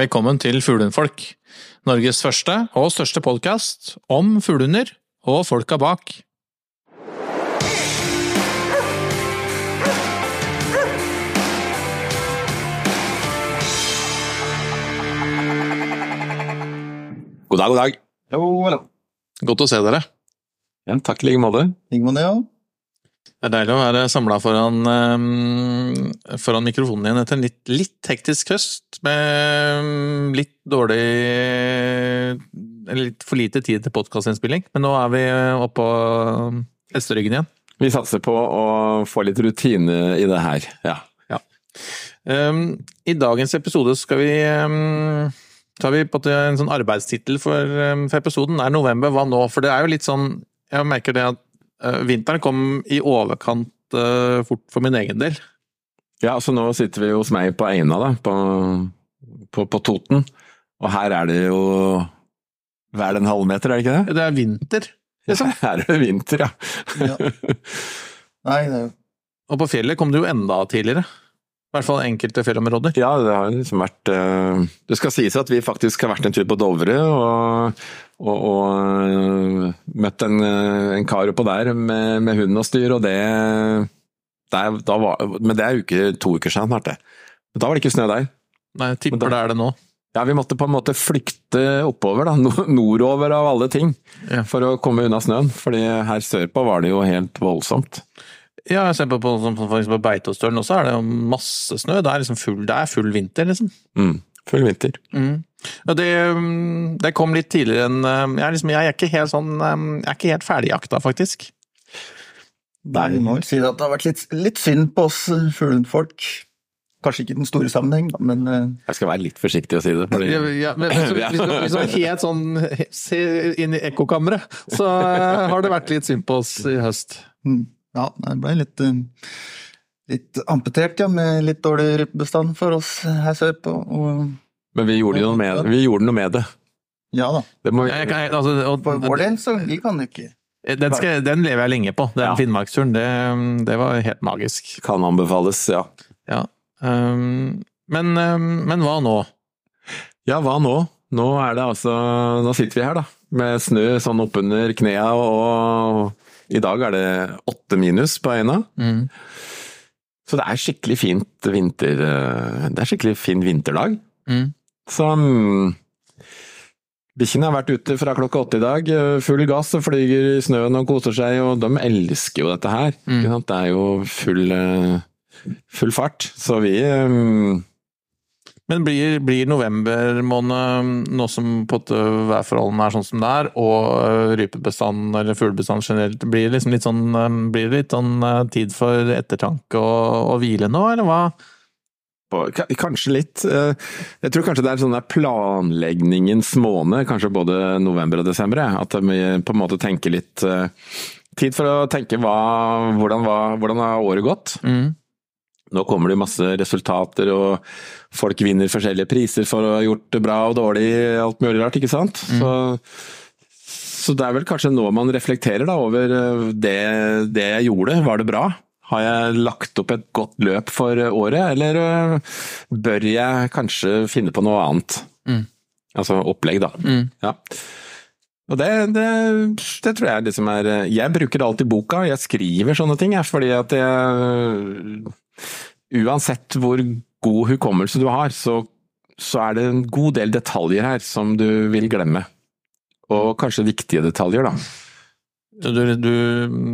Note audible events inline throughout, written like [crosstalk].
Velkommen til Fuglehundfolk, Norges første og største podkast om fuglehunder og folka bak. God dag, god dag. Jo. Godt å se dere. Ja, takk i like måte. Man det, ja? Det er deilig å være samla foran, eh, foran mikrofonen igjen etter en litt, litt hektisk høst med mm, litt dårlig Eller litt for lite tid til podkastinnspilling. Men nå er vi oppå hesteryggen igjen. Vi satser på å få litt rutine i det her. Ja. Um, I dagens episode skal vi har vi på en sånn arbeidstittel for, for episoden. Er november, hva nå? For det er jo litt sånn Jeg merker det at vinteren kom i overkant uh, fort for min egen del. ja, så nå sitter vi hos meg på Eina, da, på, på, på Toten. Og her er det jo hver en halvmeter, er det ikke det? Det er vinter, liksom. [laughs] Her er det vinter, ja. ja. Nei, det er jo Og på fjellet kom det jo enda tidligere. I hvert fall enkelte fjellområder. Ja, det har liksom vært eh, Det skal sies at vi faktisk har vært en tur på Dovre og, og, og eh, møtt en, eh, en kar oppå der med, med hund og styr, og det, da var, Men det er uke, to uker siden snart, det. Men Da var det ikke snø der. Nei, jeg tipper da- det er det nå. Ja, vi måtte på en måte flykte oppover, da. Nordover av alle ting. Ja. For å komme unna snøen. fordi her sørpå var det jo helt voldsomt. Ja, jeg ser på, på, på Beitostølen også er det masse snø. Det er liksom full, det er full vinter, liksom. Mm. Full vinter. Og det, mm, det kom litt tidligere enn eh, jeg, er liksom, jeg er ikke helt sånn eh, Jeg er ikke helt ferdigjakta, faktisk. Nei, vi må vel si at det har vært litt, litt synd på oss fuglefolk. Kanskje ikke i den store sammenheng, da, men eh, Jeg skal være litt forsiktig å si det. Fordi... Ja, ja, men du er [laughs] helt sånn Se inn i ekkokammeret, så eh, har det vært litt synd på oss i høst. mm, ja, det ble litt, eh, litt amputert, ja, med litt dårlig rypebestand for oss her sørpå. Og Men vi gjorde, jo noe med, vi gjorde noe med det. ja da, det må vi... Jeg, kan- altså, og, for vår del så vi kan ikke den, skal, den lever jeg lenge på. Den Ja. Finnmarksturen, det, det var helt magisk. kan anbefales, ja. Ja. Um, men, um, men hva nå? Ja, hva nå? Nå er det altså Nå sitter vi her, da. Med snø sånn oppunder knea, og i dag er det åtte minus på øyna. Mm. Så det er skikkelig fint vinter... eh, Det er skikkelig fin vinterdag. Mm. Så Bikkjene har vært ute fra klokka åtte i dag, eh, full gass og flyger i snøen og koser seg, og de elsker jo dette her. Mm. Det er jo full, eh, full fart. Så vi um... Men blir, blir november måned, nå som værforholdene er sånn som det er, og rypebestanden eller fuglebestanden generelt, blir det liksom litt sånn, blir det litt sånn tid for ettertanke og, og hvile nå, eller hva? På, Kanskje litt. eh, Jeg tror kanskje det er sånn der planleggingens måned, kanskje både november og desember. At vi på en måte tenker litt eh, Tid for å tenke hva, hvordan, hvordan har året gått? Mm. Nå kommer det masse resultater, og folk vinner forskjellige priser for å ha gjort det bra og dårlig, alt mulig rart, ikke sant? Så, så det er vel kanskje nå man reflekterer da over eh, det, det jeg gjorde, var det bra? Har jeg lagt opp et godt løp for året, eller eh, bør jeg kanskje finne på noe annet? Mm. Altså opplegg, da. Mm. Ja. Og det, det, det tror jeg liksom er Jeg bruker alltid boka, jeg skriver sånne ting, jeg, fordi at jeg Uansett hvor god hukommelse du har, så, så er det en god del detaljer her som du vil glemme. Og kanskje viktige detaljer, da. Du, du,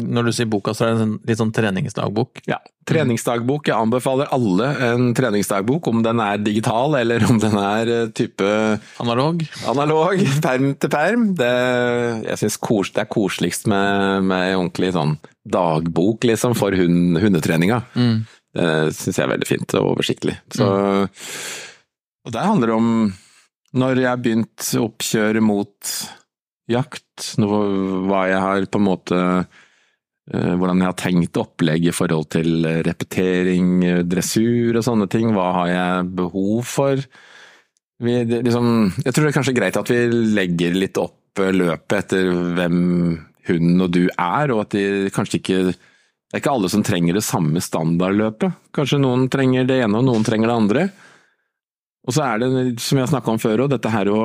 når du sier boka, så er det en sånn- litt sånn treningsdagbok? Ja. Treningsdagbok. Jeg anbefaler alle en treningsdagbok, om den er digital eller om den er eh, type Analog? Analog, perm til perm. Det, jeg synes kos, det er koseligst med, med ordentlig sånn dagbok liksom, for hund, hundetreninga. Mm. Det syns jeg er veldig fint og oversiktlig. Så, Og der handler det om når jeg har begynt oppkjøret mot jakt, nå, hva jeg har på en måte eh, hvordan jeg har tenkt opplegg i forhold til repetering, dressur og sånne ting. Hva har jeg behov for? Vi, liksom, jeg tror det er kanskje greit at vi legger litt opp eh, løpet etter hvem hun og du er, og at de kanskje ikke Det er ikke alle som trenger det samme standardløpet. Kanskje noen trenger det ene, og noen trenger det andre. Og så er det, som jeg har snakka om før òg, dette her å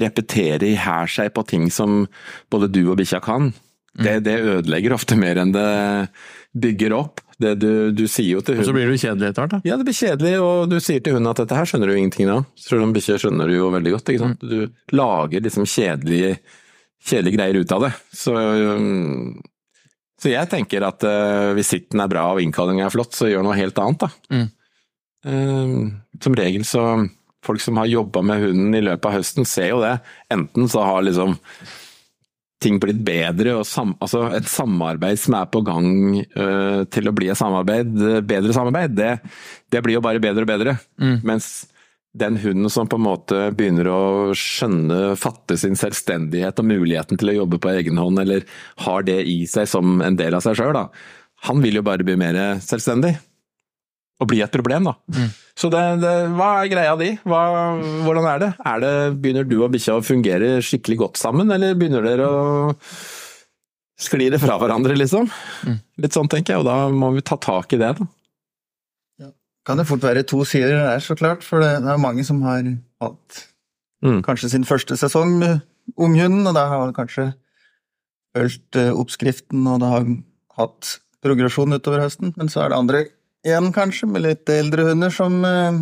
repetere i hæl seg på ting som både du og bikkja kan. Det, det, ødelegger ofte mer enn det bygger opp. Det du, du sier jo til hunden Og så blir du kjedelig etter hvert, da. Ja, det blir kjedelig, og du sier til hunden at dette her skjønner du ingenting av. Selv om bikkja skjønner det jo veldig godt. ikke sant? Du lager liksom kjedelige, kjedelige greier ut av det. Så, um, så jeg tenker at uh, hvis sitten er bra og innkallinga er flott, så gjør noe helt annet, da. Mm. Uh, som regel så Folk som har jobba med hunden i løpet av høsten, ser jo det. Enten så har liksom ting blitt bedre, og sam, altså et samarbeid som er på gang uh, til å bli et samarbeid, bedre samarbeid, det, det blir jo bare bedre og bedre. Mm. Mens den hunden som på en måte begynner å skjønne, fatte sin selvstendighet og muligheten til å jobbe på egen hånd, eller har det i seg som en del av seg sjøl, han vil jo bare bli mer selvstendig. Og bli et problem, da. Mm. Så det, det, hva er greia di? Hva, hvordan er det? er det? Begynner du og bikkja å fungere skikkelig godt sammen, eller begynner dere å skli det fra hverandre, liksom? Mm. Litt sånn, tenker jeg, og da må vi ta tak i det, da. Kan det fort være to sider der, så klart, for det er mange som har hatt Mm. kanskje sin første sesong med unghunden, og da har man kanskje fulgt eh, oppskriften, og det har hatt progresjon utover høsten, men så er det andre igjen, kanskje, med litt eldre hunder som eh,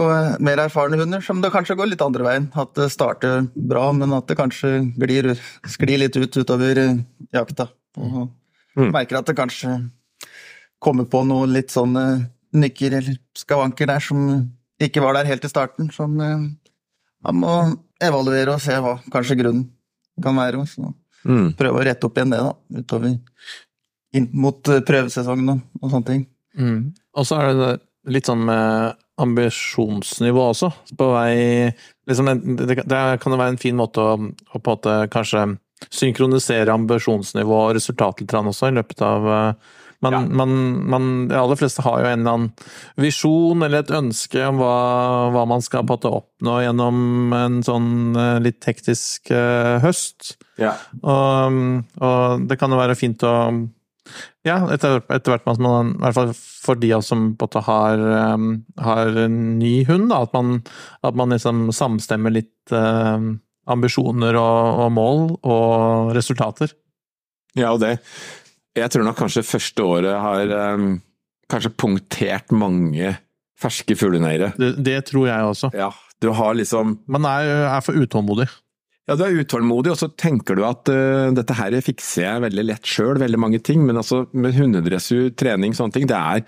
og eh, mer erfarne hunder, som det kanskje går litt andre veien. At det starter bra, men at det kanskje glir, sklir litt ut utover eh, jakta. Og Mm. merker at det kanskje kommer på noe litt sånne nykker eller skavanker der som ikke var der helt i starten, som man må evaluere og se hva kanskje grunnen kan være. Så Mm. prøve å rette opp igjen det, da, utover inn mot eh, prøvesesongen og, og sånne ting. Mm. Og så er det litt sånn med ambisjonsnivå også, på vei liksom, det, det kan jo være en fin måte å, å på en måte kanskje synkronisere ambisjonsnivå og resultat litt også, i løpet av Men man, Ja. man, man, De aller fleste har jo en eller annen visjon eller et ønske om hva, hva man skal på en måte oppnå gjennom en sånn eh, litt hektisk eh, høst. Ja. Og, og det kan jo være fint å Ja, etter, etter hvert som man, i hvert fall for de som har, um, har en ny hund, da, at man, at man liksom samstemmer litt uh, ambisjoner og, og mål og resultater. Ja, og det Jeg tror nok kanskje første året har um, kanskje punktert mange ferske fugleneiere. Det, det tror jeg også. Ja, du har liksom Man er, er for utålmodig. Ja, du er utålmodig, og så tenker du at uh, dette her fikser jeg veldig lett sjøl, veldig mange ting. Men altså, med hundedressur, trening, sånne ting, det er,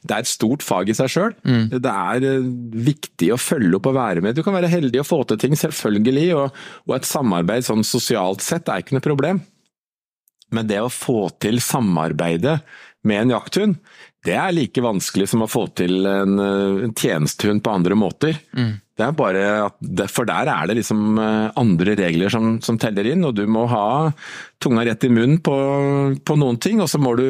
det er et stort fag i seg sjøl. Mm. Det er uh, viktig å følge opp og være med. Du kan være heldig og få til ting, selvfølgelig. Og, og et samarbeid sånn sosialt sett er ikke noe problem. Men det å få til samarbeidet med en jakthund, det er like vanskelig som å få til en, uh, en tjenestehund på andre måter. Mm. Det er bare at For der er det liksom eh, andre regler som, som teller inn, og du må ha tunga rett i munnen på, på noen ting, og så må du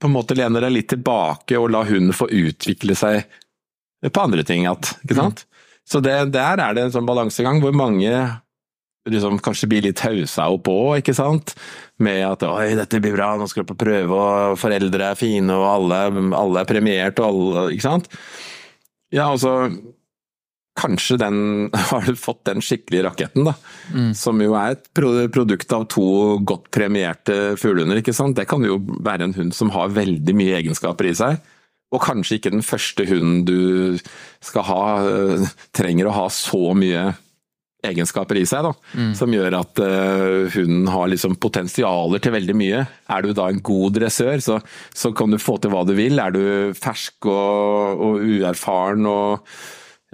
på en måte lene deg litt tilbake og la hunden få utvikle seg på andre ting. Ikke sant? Så det, der er det en sånn balansegang hvor mange liksom kanskje blir litt hausa opp òg, ikke sant. Med at 'oi, dette blir bra, nå skal du på prøve, og foreldre er fine, og alle, alle er premiert', og alle Ikke sant. Ja, altså Kanskje den, [laughs] har fått den skikkelige raketten, da. Mm. Som jo er et produkt av to godt premierte fuglehunder. ikke sant? Det kan jo være en hund som har veldig mye egenskaper i seg. Og kanskje ikke den første hunden du skal ha, øh, trenger å ha så mye egenskaper i seg, da. Mm. Som gjør at øh, hunden har liksom potensialer til veldig mye. Er du da en god dressør, så, så kan du få til hva du vil. Er du fersk og, og uerfaren og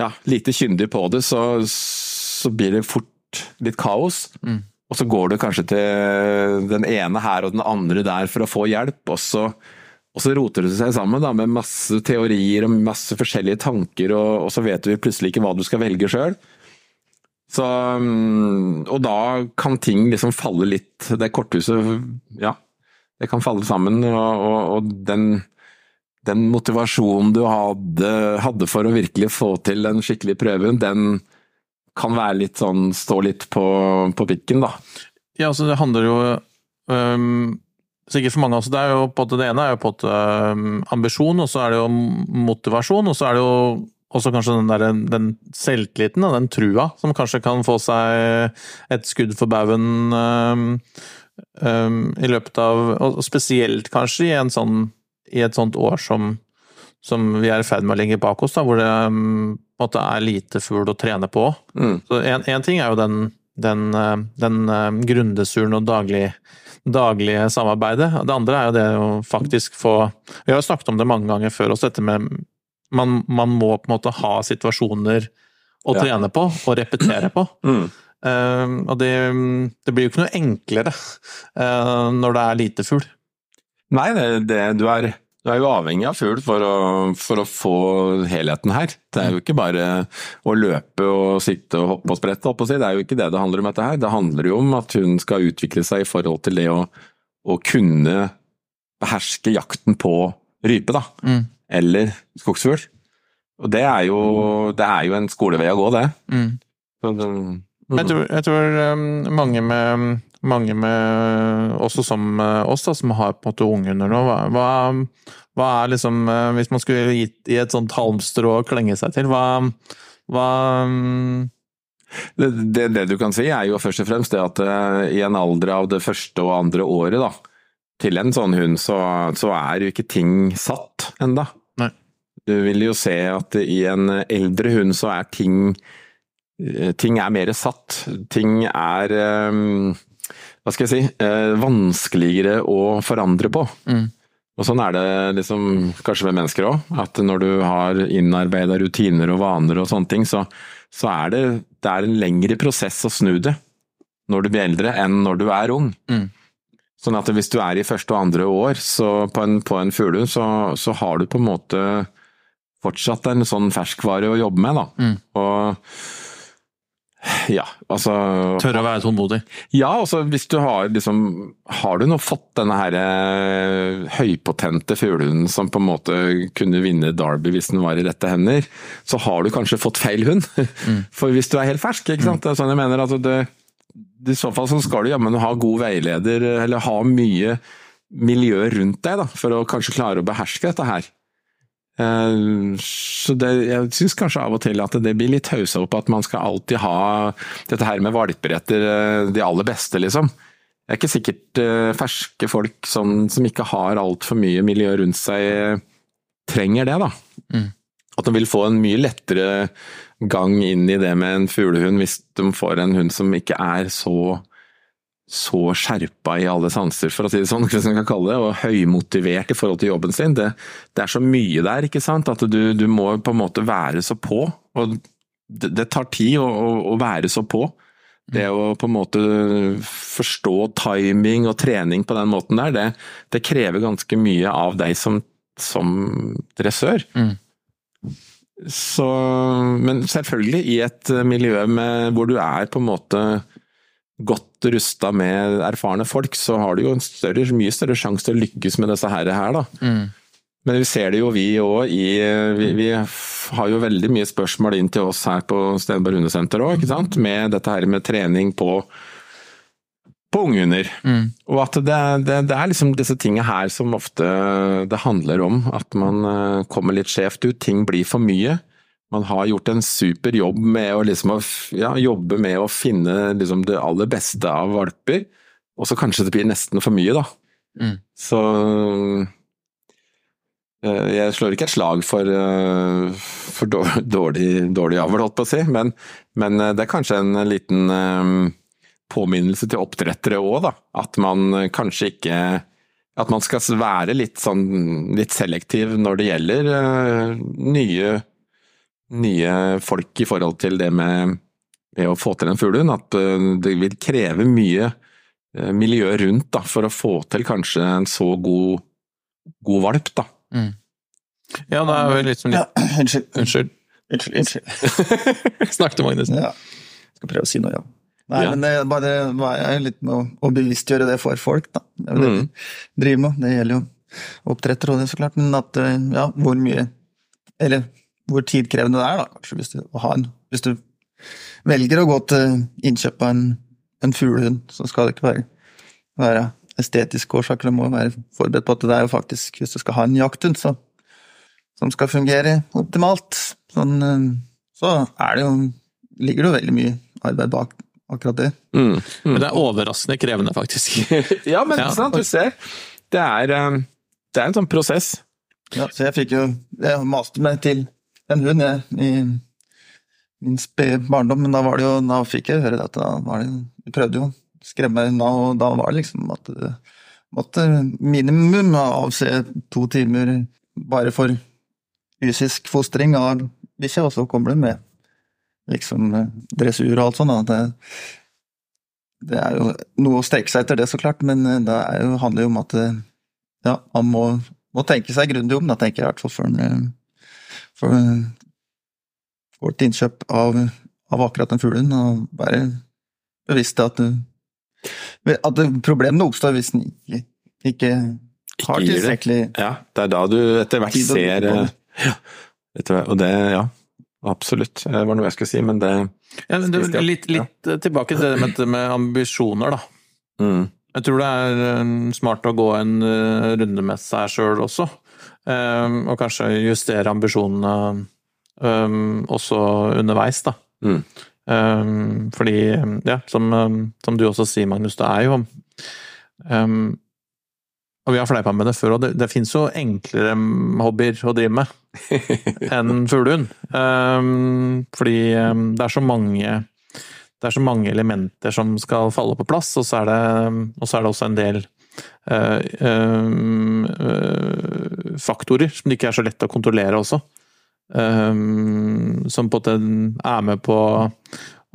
ja, lite kyndig på det, så, så blir det fort litt kaos. Mm. Og så går du kanskje til den ene her og den andre der for å få hjelp, og så, og så roter det seg sammen da, med masse teorier og masse forskjellige tanker, og, og så vet du plutselig ikke hva du skal velge sjøl. Så, mm, og da kan ting liksom falle litt Det korthuset, ja, det kan falle sammen, og, og, og den den motivasjonen du hadde, hadde, for å virkelig få til den skikkelige prøven, den kan være litt sånn stå litt på, på pikken, da. Ja, altså det handler jo um, sikkert for mange altså, det er jo på det ene er jo på at um, ambisjon, og så er det jo motivasjon, og så er det jo også kanskje den, der, den selvtilliten og den trua som kanskje kan få seg et skudd for baugen um, i løpet av Og spesielt kanskje i, en sånn, i et sånt år som, som vi er i ferd med å legge bak oss, da, hvor det um, måte er lite fugl å trene på. Mm. Så en, ting er jo den, den, uh, den uh, grundesuren og daglig daglige samarbeidet. Det andre er jo det å faktisk få Vi har jo snakket om det mange ganger før også, dette med man, man må på en måte ha situasjoner å Ja. trene på og repetere på. [clears throat] Mm. Uh, og det, det blir jo ikke noe enklere uh, når det er lite fugl. Nei, det, det, du, er, du er jo avhengig av fugl for for å få helheten her. Det er jo ikke bare å løpe og sitte og hoppe og sprette, opp og si. det er jo ikke det det handler om dette her. Det handler jo om at hun skal utvikle seg i forhold til det å, å kunne beherske jakten på rype, da. Mm. Eller skogsfugl. Og det er jo, det er jo en skolevei å gå, det. Mm. Så mm. Jeg tror, jeg tror um, mange med mange med, også som uh, oss, da, som har på en måte ungunder nå, hva, hva, hva er liksom uh, Hvis man skulle gitt i et sånt halmstrå å klenge seg til, hva, hva um, Det, det, det du kan si er jo først og fremst det at eh, i en alder av det første og andre året da, til en sånn hund, så, så er jo ikke ting satt enda. Nei. Du vil jo se at i en eldre hund så er ting eh, Ting er mer satt. Ting er eh, Hva skal jeg si eh, Vanskeligere å forandre på. Mm. Og sånn er det liksom kanskje med mennesker òg. At når du har innarbeida rutiner og vaner og sånne ting, så, så er det, det er en lengre prosess å snu det når du blir eldre enn når du er ung. Mm. Sånn at hvis du er i første og andre år så på en, på en fuglehund, så, så har du på en måte fortsatt en sånn ferskvare å jobbe med, da. Mm. Og ja, altså tørre å være tålmodig? ja, altså hvis du har liksom Har du nå fått denne her eh, høypotente fuglehunden som på en måte kunne vinne Derby hvis den var i rette hender, så har du kanskje fått feil hund. [laughs] For hvis du er helt fersk, ikke sant. Det er sånn jeg mener. Altså det, I så fall så skal du jammen ha god veileder, eller ha mye miljø rundt deg, da, for å kanskje klare å beherske dette her. Eh, Så det, jeg syns kanskje av og til at det blir litt haussa opp at man skal alltid ha dette her med valper etter eh, de aller beste, liksom. Det er ikke sikkert eh, ferske folk som, som ikke har altfor mye miljø rundt seg, trenger det, da. Mm. At de vil få en mye lettere gang inn i det med en fuglehund hvis de får en hund som ikke er så så skjerpa i alle sanser, for å si det sånn, hva man kan kalle det, og høymotivert i forhold til jobben sin. Det, det er så mye der, ikke sant, at du, du må på en måte være så på. Og det, det tar tid å, å, å være så på. Det å på en måte forstå timing og trening på den måten der, det, det krever ganske mye av deg som, som dressør. Mm. Så, men selvfølgelig i et miljø med, hvor du er på en måte godt rusta med erfarne folk, så har du jo en større, mye større sjanse til å lykkes med disse her. her da. Mm. Men vi ser det jo vi òg i vi, vi har jo veldig mye spørsmål inn til oss her på Stenberg hundesenter òg, ikke sant. Med dette her med trening på, på unghunder. Mm. Og at det, det, det er liksom disse tingene her som ofte det handler om. At man eh, kommer litt skjevt ut. Ting blir for mye. Man har gjort en super jobb med å liksom, ja, jobbe med å finne liksom, det aller beste av valper, og så kanskje det blir nesten for mye, da. Mm. Så eh, jeg slår ikke et slag for, eh, for dårlig, dårlig avl, holdt på å si, men, men eh, det er kanskje en liten påminnelse til oppdrettere òg, da. At man kanskje ikke At man skal være litt sånn litt selektiv når det gjelder nye, nye folk i forhold til det med, med å få til en fuglehund. At eh, det vil kreve mye eh, miljø rundt da, for å få til kanskje en så god, god valp, da. Mm. Ja, det er jo litt som Ja, litt [clears throat] unnskyld. Unnskyld. Unnskyld. unnskyld. [laughs] Snakk til Magnus. Ja. Skal prøve å si noe, ja. Nei, Ja. men det er bare er litt med å, bevisstgjøre det for folk, da. Det er jo det Mm. vi driver med. Det gjelder jo oppdrettere og det, så klart. Men at, eh, ja, hvor mye Eller hvor tidkrevende det er, da, kanskje, hvis du, å ha en, hvis du velger å gå til innkjøp av en, en fuglehund, så skal det ikke være, være estetiske årsaker. Du må være forberedt på at det er jo faktisk, hvis du skal ha en jakthund så, som skal fungere optimalt, sånn, eh, så er det jo, ligger det jo veldig mye arbeid bak akkurat det. Mm. Men det er overraskende krevende, faktisk. [laughs] ja, men Ja. sant, du ser. Det er, eh, det er en sånn prosess. Ja, så jeg fikk jo Jeg maste meg til en hund jeg, i min spede barndom, men da var det jo Da fikk jeg høre at da var det Vi prøvde jo å skremme unna, og da var det liksom at du måtte minimum avse to timer bare for fysisk fostring av bikkja, og så kommer du med liksom dressur og alt sånt. da. Det, det er jo noe å strekke seg etter det, så klart, men eh, det jo, handler jo om at eh, ja, man må, må tenke seg grundig om, da tenker jeg i hvert fall før en eh, for, vårt innkjøp av, av akkurat den fuglen, og være bevisst at, at problemene oppstår hvis en ikke, ikke har det. tilstrekkelig Ja, det er da du etter hvert ser eh, ja, etter, hvert- Og det, ja. Absolutt. Det var noe jeg skulle si, men det Ja, men du, Litt, litt, ja. tilbake til det med, med ambisjoner, da. mm. Jeg tror det er eh, smart å gå en eh, runde med seg sjøl også. Eh, og kanskje justere ambisjonene um, også underveis, da. Mm. Um, fordi, ja, som, som du også sier, Magnus, det er jo Og vi har fleipa med det før, og det, det fins jo enklere hobbyer å drive med [laughs] enn fuglehund. Eh, fordi det er så mange det er så mange elementer som skal falle på plass, og så er det, og så er det også en del faktorer som det ikke er så lett å kontrollere også. Eh, som på en måte er med på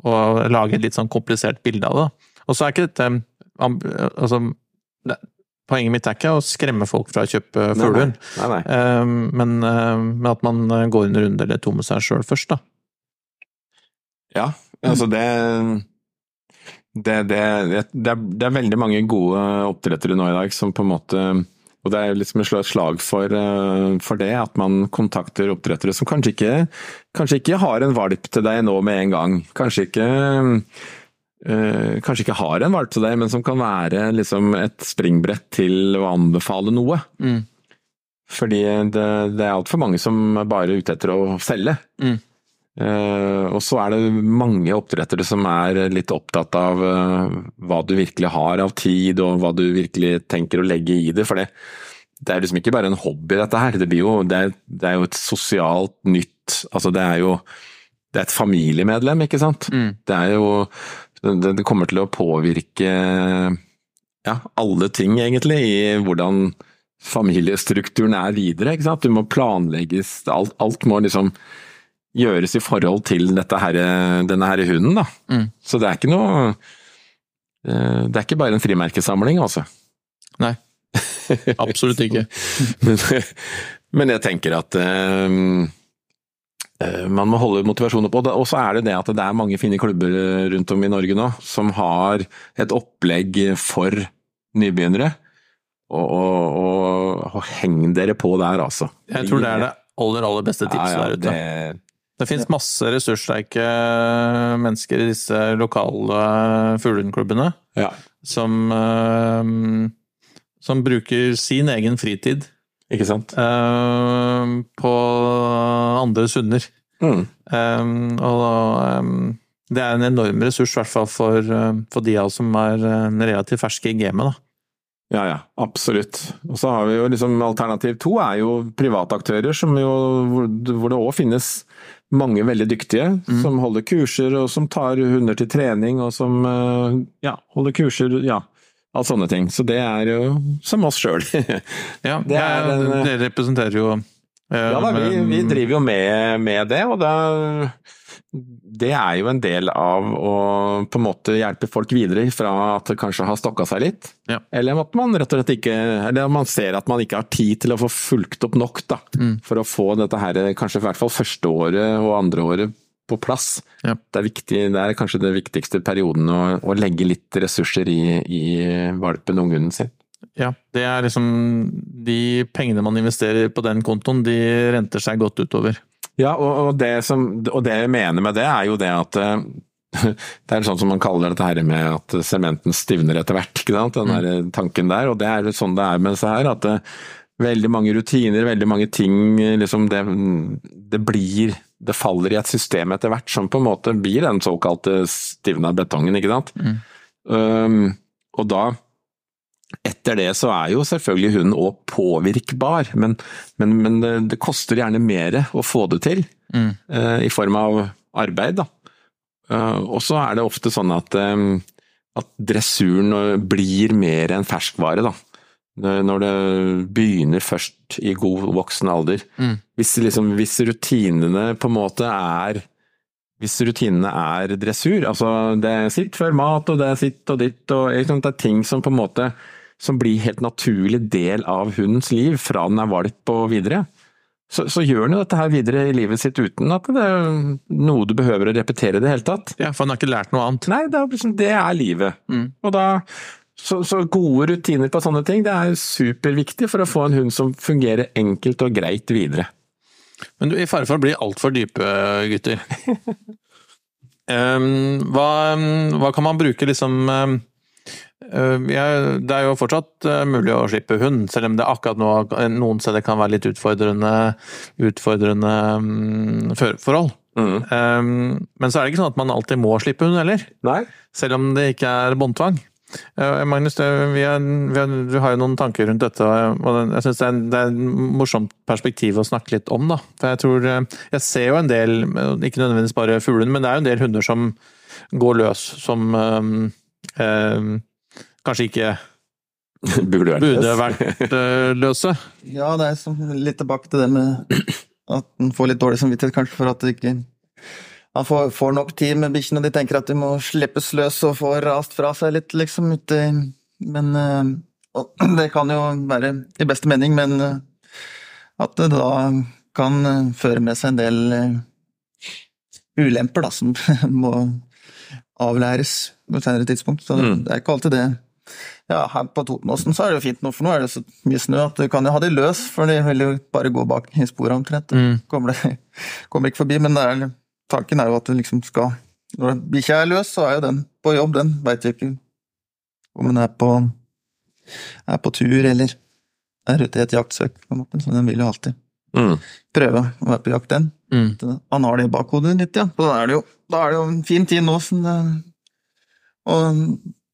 å lage et litt sånn komplisert bilde av det. Og så er ikke dette altså, det, Poenget mitt er ikke å skremme folk fra å kjøpe fuglehund, eh, men, eh, men at man går en runde eller to med seg sjøl først, da. Ja, altså det det, det, det, er, det er veldig mange gode oppdrettere nå i dag som på en måte Og det er liksom et slag for, eh, for det, at man kontakter oppdrettere som kanskje ikke, kanskje ikke har en valp til deg nå med en gang. Kanskje ikke øh, Kanskje ikke har en valp til deg, men som kan være liksom et springbrett til å anbefale noe. Mm. Fordi det, det er altfor mange som er bare ute etter å selge. Mm. Eh, og så er det mange oppdrettere som er litt opptatt av uh, hva du virkelig har av tid, og hva du virkelig tenker å legge i det. For det, det er liksom ikke bare en hobby, dette her. Det, blir jo, det, er, det er jo et sosialt nytt Altså, det er jo det er et familiemedlem, ikke sant. Mm. Det er jo det, det kommer til å påvirke ja, alle ting, egentlig, i hvordan familiestrukturen er videre. ikke sant? Du må planlegges, alt, alt må liksom gjøres i forhold til dette her, denne her hunden. da. Mm. Så det er ikke noe eh, Det er ikke bare en frimerkesamling, altså. Nei. Absolutt ikke. [laughs] Men, men jeg tenker at eh, man må holde motivasjonen oppe. Og Og så er det det at det er mange fine klubber rundt om i Norge nå som har et opplegg for nybegynnere. Og, og, og, og heng dere på der, altså. Jeg tror det er det aller, aller beste tipset Ja, ja, der ute. det- Det finnes masse ressurssterke mennesker i disse lokale fuglehundklubbene Ja. som, eh, som bruker sin egen fritid Ikke sant? eh, på andres hunder. Mm. Eh, og eh, det er en enorm ressurs, i hvert fall for, eh, for de av oss som er eh, relativt ferske i gamet. da. Ja, ja, absolutt. Og så har vi jo liksom alternativ to er jo privataktører, som jo, hvor det òg finnes mange veldig dyktige, som holder kurser og som tar hunder til trening og som eh, ja, holder kurser, ja. av sånne ting. Så det er jo som oss sjøl. [laughs] Ja, er Dere representerer jo eh, Ja da, vi, vi driver jo med, med det, og det, det er jo en del av å på en måte hjelpe folk videre fra at det kanskje har stokka seg litt. Ja. Eller at man rett og slett ikke Eller man ser at man ikke har tid til å få fulgt opp nok da, Mm. for å få dette her, kanskje i hvert fall første året og andre året på plass. Ja. Det, er viktig, det er kanskje den viktigste perioden å, å legge litt ressurser i, i valpen unghunden sin. Ja, det er liksom De pengene man investerer på den kontoen, de renter seg godt utover. Ja, og, og, det som, og det jeg mener med det, er jo det at eh, [laughs] Det er sånn som man kaller dette her med at sementen stivner etter hvert. ikke sant? Den der tanken der. Og det er sånn det er med disse her. At det, veldig mange rutiner, veldig mange ting liksom det, det blir Det faller i et system etter hvert som på en måte blir den såkalte stivna betongen, ikke sant. Mm. Um, og da etter det så er jo selvfølgelig hunden òg påvirkbar, men, men, men det, det, koster gjerne mer å få det til. Mm. Uh, I form av arbeid, da. Uh, og så er det ofte sånn at, um, at dressuren blir mer enn ferskvare, da. Når det begynner først i god voksen alder. Mm. Hvis, liksom, hvis rutinene på en måte er hvis rutinene er dressur, altså det er sitt før mat, og det er sitt og ditt, og det er ting som på en måte som blir helt naturlig del av hundens liv fra den er valp og videre, så, så gjør den jo dette her videre i livet sitt uten at det er noe du behøver å repetere i det hele tatt. Ja, for den har ikke lært noe annet. Nei, det er, liksom, det er livet. Mm. Og da så, så, gode rutiner på sånne ting det er superviktig for å få en hund som fungerer enkelt og greit videre. Men du, i fare for å bli altfor dype, gutter. [laughs] um, hva, hva, kan man bruke liksom um, Det er jo fortsatt uh, mulig å slippe hund, selv om det akkurat nå noen steder kan være litt utfordrende, utfordrende forhold. Mm. Men så er det ikke sånn at man alltid må slippe hund heller. Nei. Selv om det ikke er båndtvang. Magnus, vi er, vi er, du har jo noen tanker rundt dette. og Jeg synes det, det, er et morsomt perspektiv å snakke litt om. da. For Jeg tror, jeg ser jo en del, ikke nødvendigvis bare fuglene, men det er jo en del hunder som går løs, som um, um, kanskje ikke burde vært, burde vært uh, løse. Ja, det er som, litt tilbake til det med at en får litt dårlig samvittighet kanskje for at det ikke han får, får, nok tid med bikkjene, de tenker at de må slippes løs og få rast fra seg litt, liksom, ute Men [clears throat] Det kan jo være i beste mening, men at det da kan føre med seg en del ulemper, da, som [laughs] må avlæres på et senere tidspunkt. Så Mm. det er ikke alltid det. Ja, her på Totenåsen så er det jo fint nå, for nå er det så mye snø at du kan jo ha de løs, for de vil jo bare gå bak i sporet omtrent. Mm. Kommer, det, kommer ikke forbi, men er tanken er jo at du liksom skal Når bikkja er løs, så er jo den på jobb, den veit jo ikke om den er på, er på tur eller er ute i et jaktsøk, på en måte. Så den vil jo alltid Mm. prøve å være på jakt, den. Mm. Han har det i bakhodet litt, ja. Så da er det jo, da er det jo en fin tid nå som det, å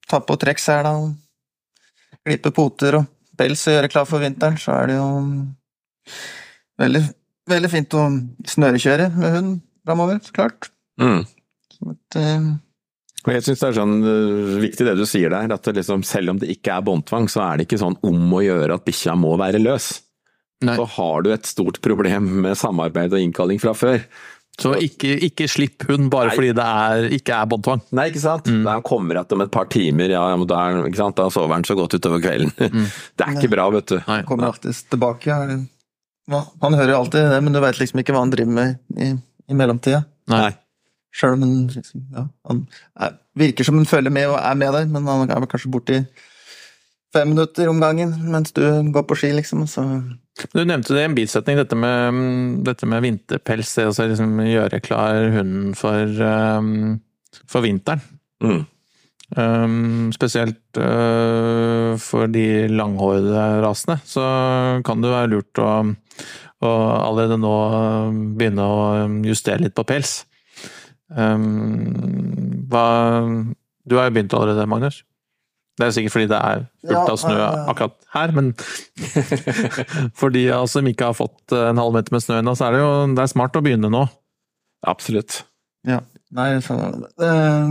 ta på trekksela og klippe poter og pels og gjøre klar for vinteren, så er det jo veldig, veldig fint å snørekjøre med hund framover, så klart. Mm. At, et, eh, Og jeg syns det er sånn uh, viktig det du sier der, at liksom, selv om det ikke er båndtvang, så er det ikke sånn om å gjøre at bikkja må være løs. Nei. Så har du et stort problem med samarbeid og innkalling fra før. Så ikke, ikke slipp hund bare Nei. fordi det er, ikke er båndtvang. Nei, ikke sant? Mm. Da han kommer igjen om et par timer, ja, da, er, ikke sant? da sover han så godt utover kvelden. [laughs] Det er ikke bra, vet du. Nei. kommer alltid tilbake. Ja. Han hører jo alltid det, men du veit liksom ikke hva han driver med i, i mellomtida. Nei. Sjøl om han liksom, ja, han er, virker som han følger med og er med deg, men han er kanskje kanskje borti fem minutter om gangen mens du går på ski, liksom. Så Du nevnte det i en bisetning, dette med, mm, dette med vinterpels. Det å liksom gjøre klar hunden for, um, for vinteren. Mm. Um, spesielt uh, for de langhårede rasene, så kan det være lurt å, å allerede nå begynne å justere litt på pels. Um, hva Du har jo begynt allerede, Magnus. Det er sikkert fordi det er fullt av snø akkurat her, men [laughs] for de av oss som ikke har fått en halv meter med snø ennå, så er det jo det er smart å begynne nå. Absolutt. ja. Nei, eh,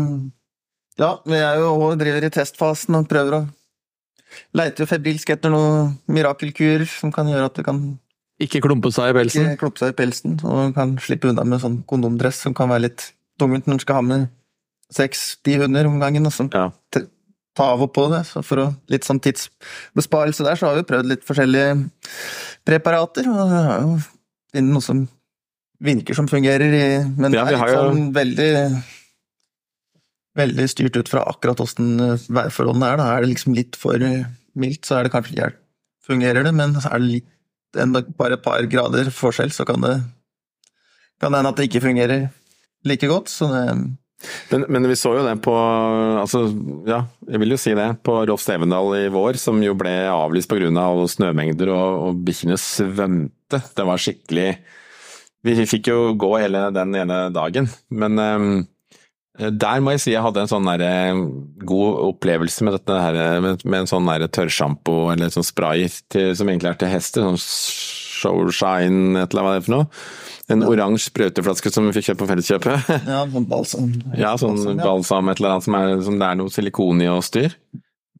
Ja, vi er jo og driver i testfasen og prøver å Leiter jo febrilsk etter noen mirakelkur som kan gjøre at du kan Ikke klumpe seg i pelsen. ikke klumpe seg i pelsen, og kan slippe unna med sånn kondomdress som kan være litt tungvint når du skal ha med seks-ti hunder om gangen. Og sånn. Ja. Ta av og på det. Så for å litt sånn tidsbesparelse der, så har vi prøvd litt forskjellige preparater. Og det er jo funnet noe som virker som fungerer, i, men Ja, det er litt jo- sånn veldig Veldig styrt ut fra akkurat åssen værforholdene er. Da er det liksom litt for mildt, så er det kanskje ikke fungerer det, men er det litt enda bare et par grader forskjell, så kan det kan hende at det ikke fungerer like godt. Så det, Men, men, vi så jo det på altså, ja, jeg vil jo si det. På Rolf Stevendal i vår, som jo ble avlyst pga. Av snømengder og, og bikkjene svømte. Det var skikkelig Vi fikk jo gå hele den ene dagen, men um, der må jeg si jeg hadde en sånn der, god opplevelse med, her, med, en sånn tørrsjampo eller sånn spray til, som egentlig er til hester. Sånn Showshine, et eller annet for noe. En ja. oransje sprøyteflaske som vi fikk kjøpt på Felleskjøpet. Ja, sånn balsam. [laughs] Ja, sånn balsam, ja. balsam et eller annet som, er, som det er noe silikon i og styr.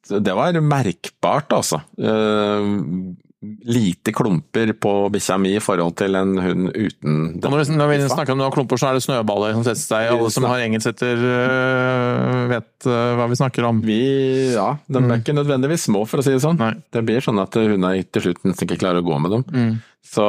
Det var merkbart, altså. Uh, lite klumper på bikkja mi i forhold til en hund uten det. Når, når vi snakker om klumper, så er det snøballer som setter seg. Alle som har engelsetter øh, vet øh, hva vi snakker om. Vi, ja, de er mm. ikke nødvendigvis små, for å si det sånn. Nei. Det blir sånn at hundene til slutt nesten ikke klarer å gå med dem. Mm. Så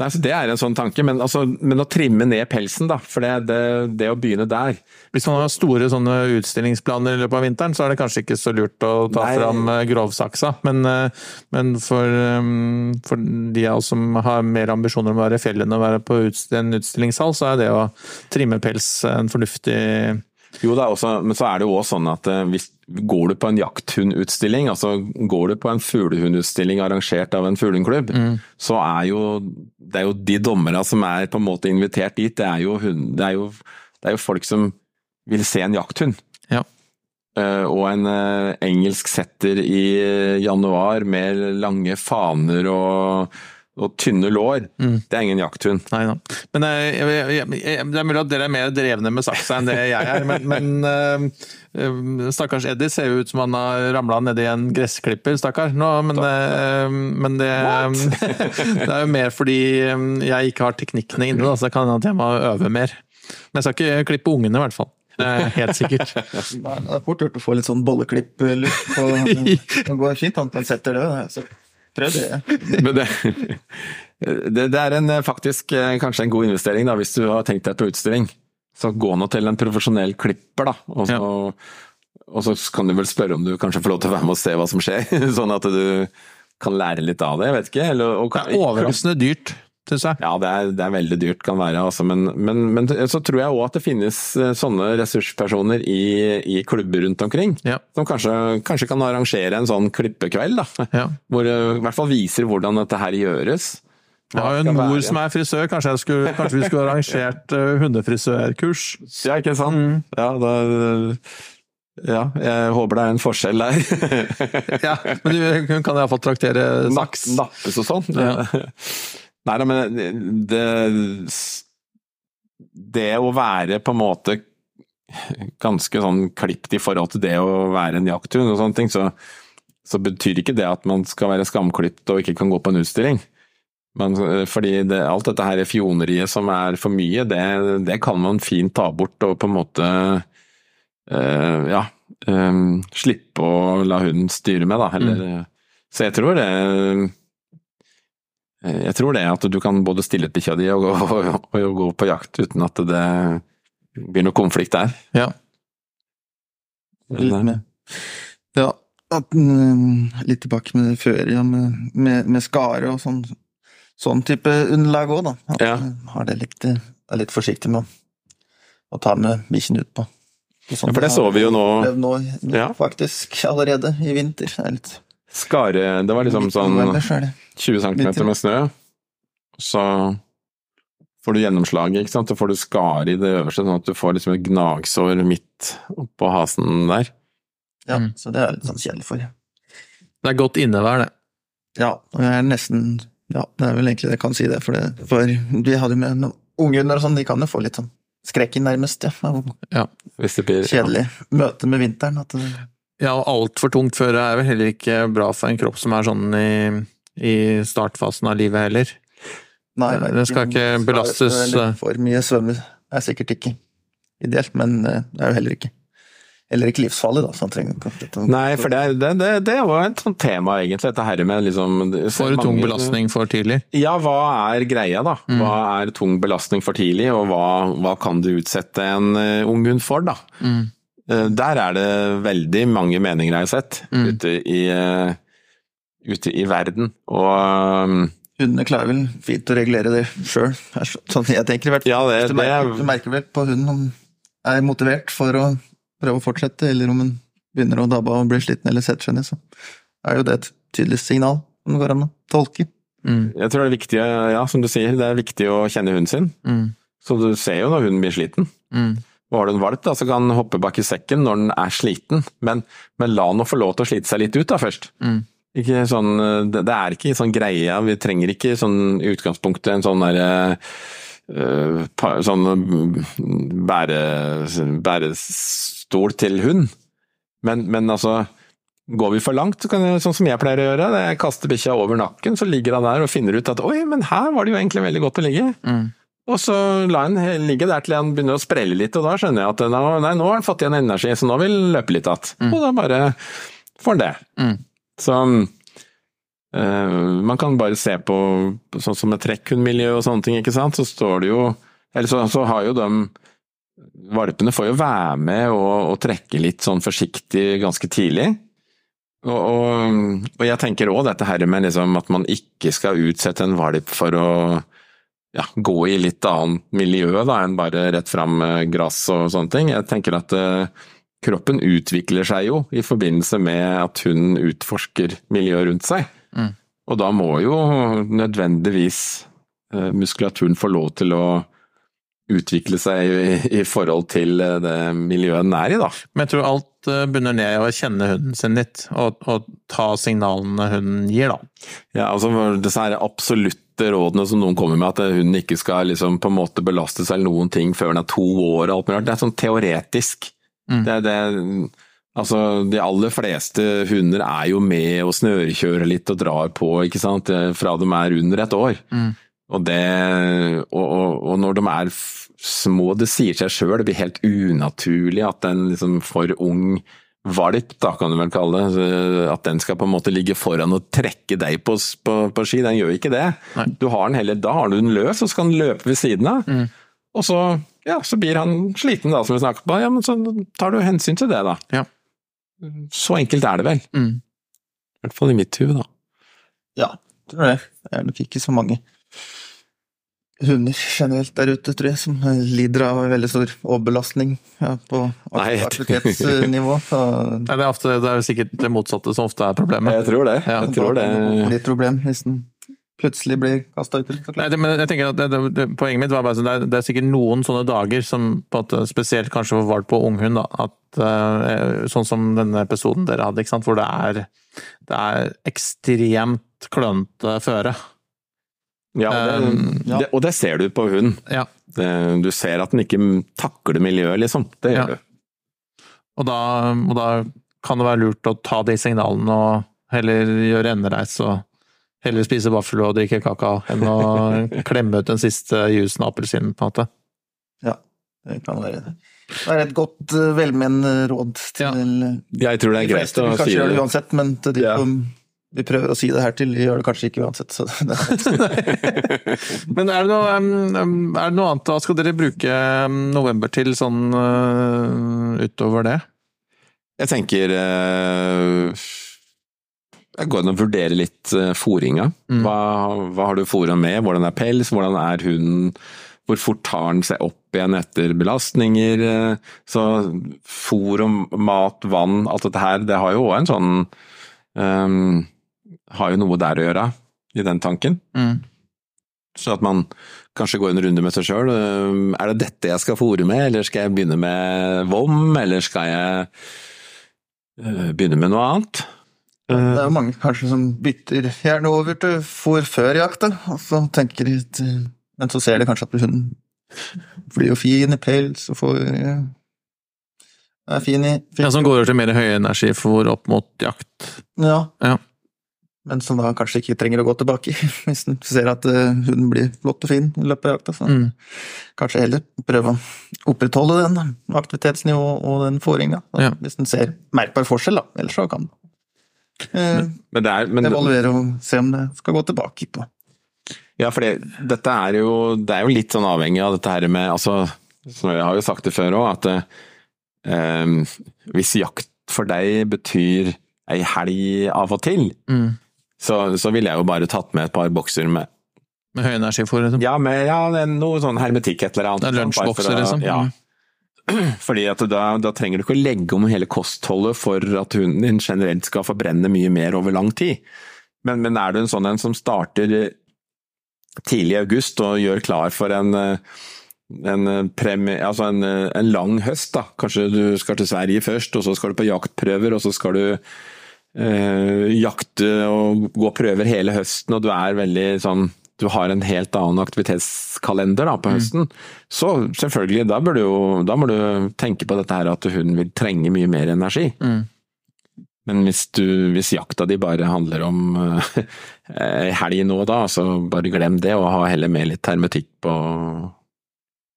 Nei, så Det er en sånn tanke, men, altså, men å trimme ned pelsen, da. For det, det, det å begynne der. Hvis man har store sånne utstillingsplaner i løpet av vinteren, så er det kanskje ikke så lurt å ta Nei. fram eh, grovsaksa. Men, eh, men for, um, for, de av oss som har mer ambisjoner om å være i fjellet enn å være på en utstillingshall, så er det å trimme pels en fornuftig jo, også, men så er det jo også sånn at eh, hvis går du på en jakthundutstilling, altså går du på en fuglehundutstilling arrangert av en fuglehundklubb, mm. så er jo det er jo de dommerne som er på en måte invitert dit, det er jo, hund, det er jo, det er jo folk som vil se en jakthund. Ja. Uh, og en uh, engelsk setter i januar med lange faner og og tynne lår, mm. det er ingen jakthund. Nei da. Men jeg, jeg, jeg, det er mulig at dere er mer drevne med saksa enn det jeg er. Men, men uh, stakkars Eddie ser jo ut som han har ramla nedi en gressklipper, stakkar. Nå, men, uh, men det, [laughs] det, er jo mer fordi jeg ikke har teknikkene inne, da, så det kan hende at jeg må øve mer. Men jeg skal ikke klippe ungene, i hvert fall. Helt sikkert. [laughs] det er fort gjort å få litt sånn bolleklipp-lukt på [laughs] Det går fint an på en setter, det. Altså. Prøv det. [laughs] Men det, det, det, er en, faktisk eh, kanskje en god investering da, hvis du har tenkt deg på utstilling. Så gå nå til en profesjonell klipper, da. Og så, ja. og så, kan du vel spørre om du kanskje får lov til å være med og se hva som skjer. [laughs] Sånn at du kan lære litt av det. jeg vet ikke. Eller, og, det er overraskende dyrt syns jeg. Ja, det er, det er, veldig dyrt kan være, altså. men, men, men, så tror jeg òg at det finnes eh, sånne ressurspersoner i, i klubber rundt omkring. Ja. Som kanskje, kanskje, kan arrangere en sånn klippekveld, da. Ja. Hvor det i hvert fall viser hvordan dette her gjøres. Jeg har jo en mor som er frisør, kanskje, skulle, kanskje vi skulle arrangert uh, hundefrisørkurs? [laughs] Ja, ikke sant? Mm. Ja, da, ja, jeg håper det er en forskjell der. [laughs] ja, Men hun kan iallfall traktere saks. Nappes og sånn. Ja. [laughs] Nei da, men det, det å være på en måte ganske sånn klipt i forhold til det å være en jakthund og sånne ting, så, så, betyr ikke det at man skal være skamklipt og ikke kan gå på en utstilling. Men, fordi det, alt dette her fjoneriet som er for mye, det, det, kan man fint ta bort og på en måte øh, ja, øh, slippe å la hunden styre med, da. Eller, mm. Så jeg tror det Eh, jeg tror det at du kan både stille bikkja di og, og, og, og, gå på jakt uten at det blir noe konflikt der. Ja. Litt eh, med. Ja, at, mm, litt tilbake med før, ja, med, med, med skare og sånn, sånn type underlag òg, da. At ja. har det litt, er litt forsiktig med å, å ta med bikkjen ut på. Sånn ja, for det så vi jo nå. nå, nå ja. Faktisk allerede i vinter. Det litt Skare Det var liksom sånn 20 cm med snø. Så får du gjennomslaget, ikke sant. Så får du skare i det øverste, sånn at du får liksom et gnagsår midt oppå hasen der. Ja, mm. så det er litt sånn kjedelig for. Det er godt innevær, det. Ja, og jeg er nesten Ja, det er vel egentlig det jeg kan si det, for, det, for vi hadde jo med noen unghunder og sånn, de kan jo få litt sånn skrekken, nærmest. Ja. ja. Blir, Kjedelig ja. møte med vinteren. At det, ja, og altfor tungt føre er vel heller ikke bra for en kropp som er sånn i, i startfasen av livet heller. Nei, det skal ikke belastes For mye svømme er sikkert ikke ideelt, men eh, det er jo heller ikke Heller ikke livsfarlig, da. Så han trenger Nei, for det, det, det, det var et sånt tema, egentlig, dette her med liksom For tung belastning for tidlig? Ja, hva er greia, da? Mm. Hva er tung belastning for tidlig, og hva, hva kan du utsette en uh, ung hund for, da? Mm. Eh, der er det veldig mange meninger jeg har sett mm. ute, i, uh, ute, i, verden. Og um, hundene klarer vel fint å regulere det sjøl, sånn jeg tenker i hvert fall. Ja, det, Du merker, er du merker vel på hunden om den er motivert for å prøve å fortsette, eller om den begynner å dabbe og blir sliten eller setter seg ned, så er jo det et tydelig signal som det går an å tolke. Mm. Jeg tror det er viktig, ja, som du sier, det er viktig å kjenne hunden sin. Mm. Så du ser jo når hunden blir sliten. Mm. Og har du en valp, da, så kan den hoppe bak i sekken når den er sliten, men, men la den få lov til å slite seg litt ut da først. Mm. Ikke sånn, det, det er ikke sånn greie, vi trenger ikke sånn utgangspunktet en sånn derre øh, sånn mm, bære, bærestol til hund. Men, men altså, går vi for langt, så kan sånn som jeg pleier å gjøre, det er kaste bikkja over nakken, så ligger han der og finner ut at oi, men her var det jo egentlig veldig godt å ligge. Mm. Og så la han ligge der til han begynner å sprelle litt, og da skjønner jeg at nei, nå har han fått igjen energi, så nå vil han løpe litt igjen. Og da bare får han det. Mm. Så Uh, man kan bare se på sånn som med trekkhundmiljø og sånne ting, ikke sant, så står det jo Eller så, så har jo de Valpene får jo være med og, og trekke litt sånn forsiktig ganske tidlig. Og, og, og jeg tenker òg dette her med liksom at man ikke skal utsette en valp for å ja, gå i litt annet miljø da, enn bare rett fram med gress og sånne ting. Jeg tenker at eh, kroppen utvikler seg jo i forbindelse med at hun utforsker miljøet rundt seg. Mm. Og da må jo nødvendigvis eh, muskulaturen få lov til å utvikle seg i, i forhold til eh, det miljøet den er i, da. Men jeg tror alt eh, bunner ned i å kjenne hunden sin litt, og, og ta signalene hunden gir, da. Ja, altså disse her absolutte rådene som noen kommer med, at hunden ikke skal liksom på en måte belastes eller noen ting før den er to år og alt mulig rart, det er sånn teoretisk. Mm. Det, det, altså, de aller fleste hunder er jo med og snørekjører litt og drar på, ikke sant, fra de er under et år. Mm. Og, det, og, og, og når de er små, det sier seg sjøl, det blir helt unaturlig at en liksom for ung valp, da kan du vel kalle det, at den skal på en måte ligge foran og trekke deg på, på, på ski. Den gjør ikke det. Nei. Du har den heller, da har du den løs, og så kan den løpe ved siden av. Mm. Og så, ja, så blir han sliten, da, som vi snakket på. Ja, men så tar du hensyn til det, da. Ja. Så enkelt er det vel. Mm. I hvert fall i mitt hue, da. Ja, tror det. Det er nok ikke så mange hunder generelt der ute, tror jeg, som lider av veldig stor overbelastning ja, på aktivitetsnivå. [laughs] Så Nei, det, er ofte, det er sikkert det motsatte som ofte er problemet. Jeg tror det. Ja, jeg tror det. blir problem hvis den plutselig blir kasta ut. Nei, det, men jeg tenker at det, det, det, Poenget mitt var bare at det er, det er sikkert noen sånne dager, som på at, spesielt kanskje for valp og unghund, da, at uh, sånn som denne episoden dere hadde, ikke sant, hvor det er, det er ekstremt klønete føre. Ja, det, Um, det, og det ser du på hunden. Ja. Du ser at den ikke takler miljøet, liksom. Det gjør Ja. du. Og da, og da kan det være lurt å ta de signalene og heller gjøre endereis og heller spise vaffel og drikke kakao enn å [laughs] klemme ut den siste jusen av appelsinen, på en måte. Ja, det kan være det. Det er et godt, eh, velmenende råd til Ja. Jeg tror det er greit å si det uansett, men til de Ja. som vi prøver å si det her til, gjør det kanskje ikke uansett. Så det er [laughs] Men er det, noe, er det noe annet, hva skal dere bruke november til sånn uh, utover det? Jeg tenker eh, Jeg går an og vurderer litt uh, fôringa. Mm. Hva, hva har du fôra med? Hvordan er pels? Hvordan er hunden? Hvor fort tar den seg opp igjen etter belastninger? eh, Så fôr og mat, vann, alt dette her, det har jo òg en sånn um, Har jo noe der å gjøre, i den tanken. Mm. Så at man kanskje går en runde med seg sjøl. Er det dette jeg skal fôre med, eller skal jeg begynne med vom, eller skal jeg eh, begynne med noe annet? Det er mange kanskje som bytter gjerne over til fôr før jakta, og så tenker de at eh, Men så ser de kanskje at hunden blir jo fin i pels og får ja, er fin i fin, Ja, Som går over til mer høyenergifôr opp mot jakt. ja. Ja. Men som da kanskje ikke trenger å gå tilbake [laughs] hvis den ser at eh, hunden blir flott og fin i løpet av jakta. Så Mm. kanskje heller prøve å opprettholde den aktivitetsnivået og den fôringa. Ja. Hvis den ser merkbar forskjell, da. Ellers så kan den eh, Men det er, men, evaluere og se om det skal gå tilbake på. ja, for det, dette er jo, det er jo litt sånn avhengig av dette her med altså, som Jeg har jo sagt det før òg, at eh, hvis jakt for deg betyr ei helg av og til, Mm. så, så ville jeg jo bare tatt med et par bokser med Med høy energifôr, liksom. Ja, med ja, noe sånn hermetikk et eller annet. Lunsjbokser, liksom. Ja. Fordi da, da trenger du ikke å legge om hele kostholdet for at hunden din generelt skal forbrenne mye mer over lang tid. Men, men er du en sånn en som starter eh, tidlig i august og gjør klar for en, eh, en, eh, premie, altså en, en lang høst, da. Kanskje du skal til Sverige først, og så skal du på jaktprøver, og så skal du eh, jakte og gå prøver hele høsten, og du er veldig sånn du har en helt annen aktivitetskalender da, på høsten, så selvfølgelig, da, bør du jo, da må du tenke på dette her at hunden vil trenge mye mer energi. Mm. Men hvis, du, hvis jakta di bare handler om uh, helg nå og da, så bare glem det, og ha heller med litt termetikk på,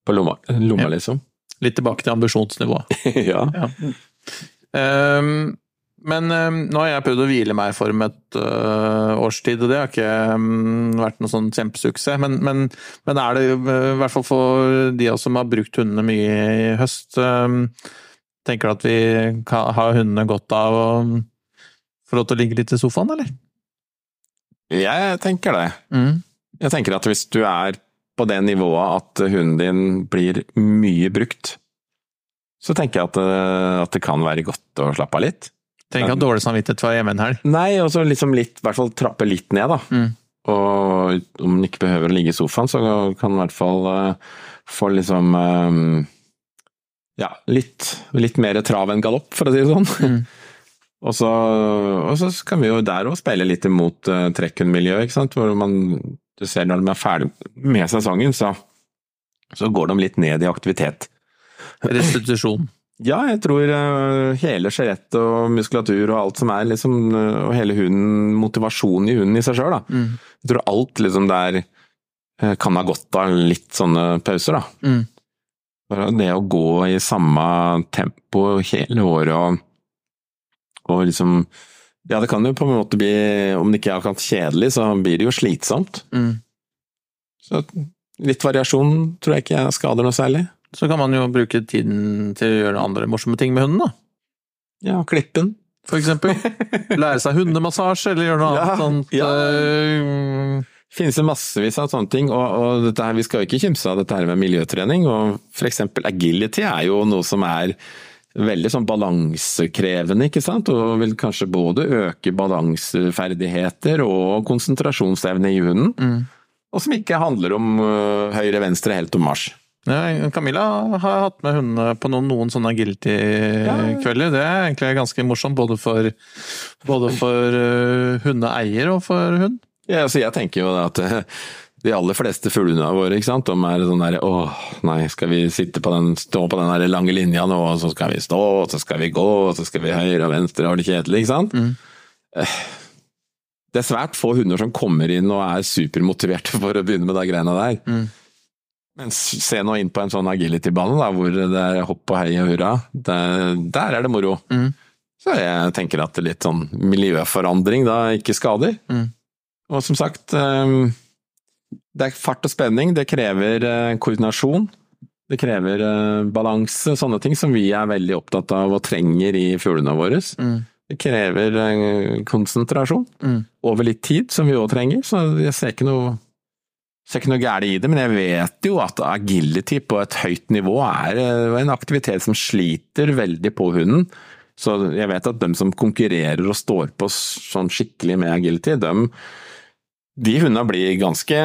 på lomma, lomma Ja. liksom. Litt tilbake til ambisjonsnivået. [laughs] ja. Ehm, men ehm, nå har jeg prøvd å hvile meg for med et øh, års tid, og det har ikke ehm, vært noen sånn kjempesuksess. Men, men, men er det, øh, i hvert fall for de av oss som har brukt hundene mye i høst, ehm, tenker du at vi kan, har hundene godt av å få lov til å ligge litt i sofaen, eller? Jeg tenker det. Mm. Jeg tenker at hvis du er på det nivået at hunden din blir mye brukt, så tenker jeg at, eh, at det kan være godt å slappe av litt. Trenger ikke ha dårlig samvittighet for hjemme en helg. Nei, og så liksom litt, i hvert fall trappe litt ned, da. Mm. Og om den ikke behøver å ligge i sofaen, så kan den i hvert fall uh, få liksom eh, Ja, litt, litt mer trav enn galopp, for å si det sånn. Mm. [laughs] og, så, og så kan vi jo der òg speile litt imot uh, trekkhundmiljøet, ikke sant. Hvor man, du ser når de er ferdig med sesongen, så, så går de litt ned i aktivitet. Restitusjon. Ja, jeg tror eh, hele skjelettet og muskulatur og alt som er liksom, eh, og hele hunden, motivasjonen i hunden i seg sjøl, da. Mm. Jeg tror alt liksom der eh, kan ha godt av litt sånne pauser, da. Mm. Bare Det å gå i samme tempo hele året og, og liksom Ja, det kan jo på en måte bli, om det ikke er akkurat kjedelig, så blir det jo slitsomt. Mm. Så litt variasjon tror jeg ikke skader noe særlig. Så kan man jo bruke tiden til å gjøre andre morsomme ting med hunden, da. Ja, klippen. For eksempel. [laughs] Lære seg hundemassasje, eller gjøre noe Ja, annet sånt. ja. øh, finnes det massevis av sånne ting, og, og dette her, vi skal jo ikke kimse av dette her med miljøtrening. og for eksempel agility er jo noe som er veldig sånn balansekrevende, ikke sant? Og vil kanskje både øke balanseferdigheter og konsentrasjonsevne i hunden. Mm. Og som ikke handler om øh, høyre, venstre, helt om Mars. Camilla har hatt med hundene på noen, noen sånne guilty-kvelder. Det er egentlig ganske morsomt, både for, både for øh, hundeeier og for hund. Ja, altså jeg tenker jo at eh, de aller fleste fuglehundene våre, ikke sant, de er sånn der åh, nei, skal vi sitte på den, stå på den der lange linja nå, og så skal vi stå, og så skal vi gå, og så skal vi høyre og venstre, og det kjedelig, ikke sant? Mm. Eh, Det er svært få hunder som kommer inn og er supermotiverte [laughs] for å begynne med de greiene der. Mm. Men se nå inn på en sånn agility-bane, hvor det er hopp og hei og hurra. Der, der er det moro. Mm. Så jeg tenker at litt sånn miljøforandring da ikke skader. Mm. Og som sagt, eh, det er fart og spenning, det krever eh, koordinasjon. Det krever eh, balanse, sånne ting som vi er veldig opptatt av og trenger i fuglene våre. Mm. Det krever eh, konsentrasjon Mm. over litt tid, som vi òg trenger, så jeg ser ikke noe ser ikke noe gærent i det, men jeg vet jo at agility på et høyt nivå er eh, en aktivitet som sliter veldig på hunden. Så jeg vet at de som konkurrerer og står på sånn skikkelig med agility, de, de hundene blir ganske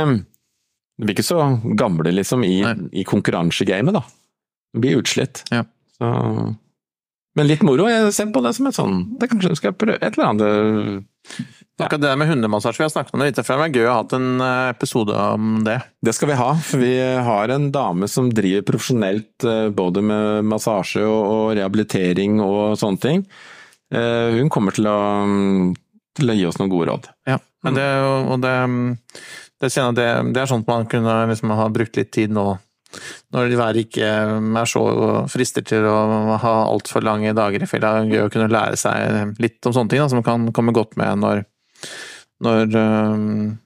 De blir ikke så gamle, liksom, i, i konkurransegamet, da. De blir utslitt. Ja. Så, men litt moro. Jeg ser på det som et sånn det Kanskje du skal prøve et eller annet Akkurat det der med hundemassasje, vi har snakket om det litt før, men gøy å ha hatt en øh, episode om det. Det skal vi ha, for vi har en dame som driver profesjonelt eh, både med massasje og rehabilitering og sånne ting. Eh, Hun kommer til å, mm, til å gi oss noen gode råd. Ja, men det, og det, det, det, er sånt man kunne liksom ha brukt litt tid nå, når været ikke er så frister til å ha altfor lange dager i er Gøy å kunne lære seg litt om sånne ting da, som kan komme godt med når, når øhm,